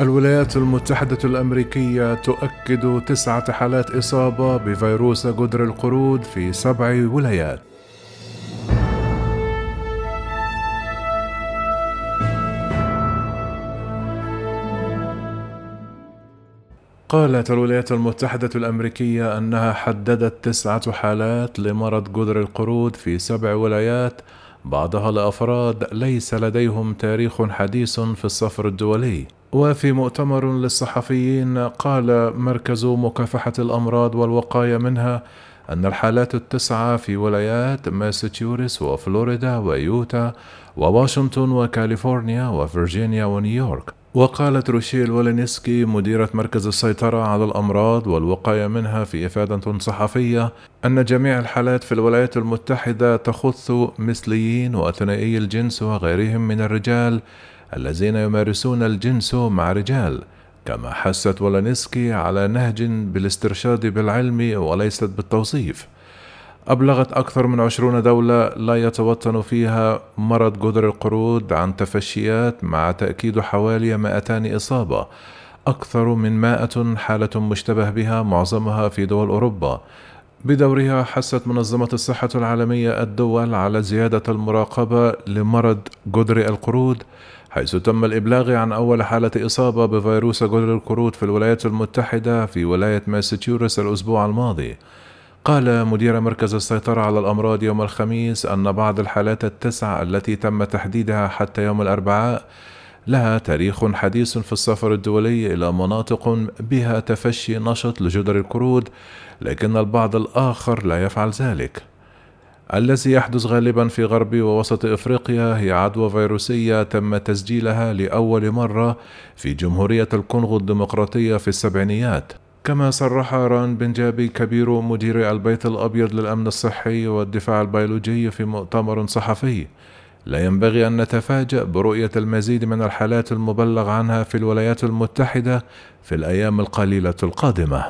الولايات المتحدة الأمريكية تؤكد تسعة حالات إصابة بفيروس جدر القرود في سبع ولايات. قالت الولايات المتحدة الأمريكية أنها حددت تسعة حالات لمرض جدر القرود في سبع ولايات بعضها لأفراد ليس لديهم تاريخ حديث في السفر الدولي. وفي مؤتمر للصحفيين قال مركز مكافحة الأمراض والوقاية منها أن الحالات التسعة في ولايات ماساتشوستس وفلوريدا ويوتا وواشنطن وكاليفورنيا وفرجينيا ونيويورك وقالت روشيل ولينسكي مديرة مركز السيطرة على الأمراض والوقاية منها في إفادة صحفية أن جميع الحالات في الولايات المتحدة تخص مثليين وثنائيي الجنس وغيرهم من الرجال الذين يمارسون الجنس مع رجال كما حست ولانسكي على نهج بالاسترشاد بالعلم وليست بالتوصيف. أبلغت أكثر من عشرون دولة لا يتوطن فيها مرض جدر القرود عن تفشيات مع تأكيد حوالي 200 إصابة. أكثر من 100 حالة مشتبه بها معظمها في دول أوروبا. بدورها حست منظمة الصحة العالمية الدول على زيادة المراقبة لمرض جدر القرود حيث تم الإبلاغ عن أول حالة إصابة بفيروس جدر القرود في الولايات المتحدة في ولاية ماساتشوستس الأسبوع الماضي. قال مدير مركز السيطرة على الأمراض يوم الخميس أن بعض الحالات التسع التي تم تحديدها حتى يوم الأربعاء لها تاريخ حديث في السفر الدولي إلى مناطق بها تفشي نشط لجدر القرود لكن البعض الآخر لا يفعل ذلك. الذي يحدث غالبا في غرب ووسط إفريقيا هي عدوى فيروسية تم تسجيلها لأول مرة في جمهورية الكونغو الديمقراطية في السبعينيات. كما صرح راج بنجابي كبير مدير البيت الأبيض للأمن الصحي والدفاع البيولوجي في مؤتمر صحفي. لا ينبغي أن نتفاجأ برؤية المزيد من الحالات المبلغ عنها في الولايات المتحدة في الأيام القليلة القادمة.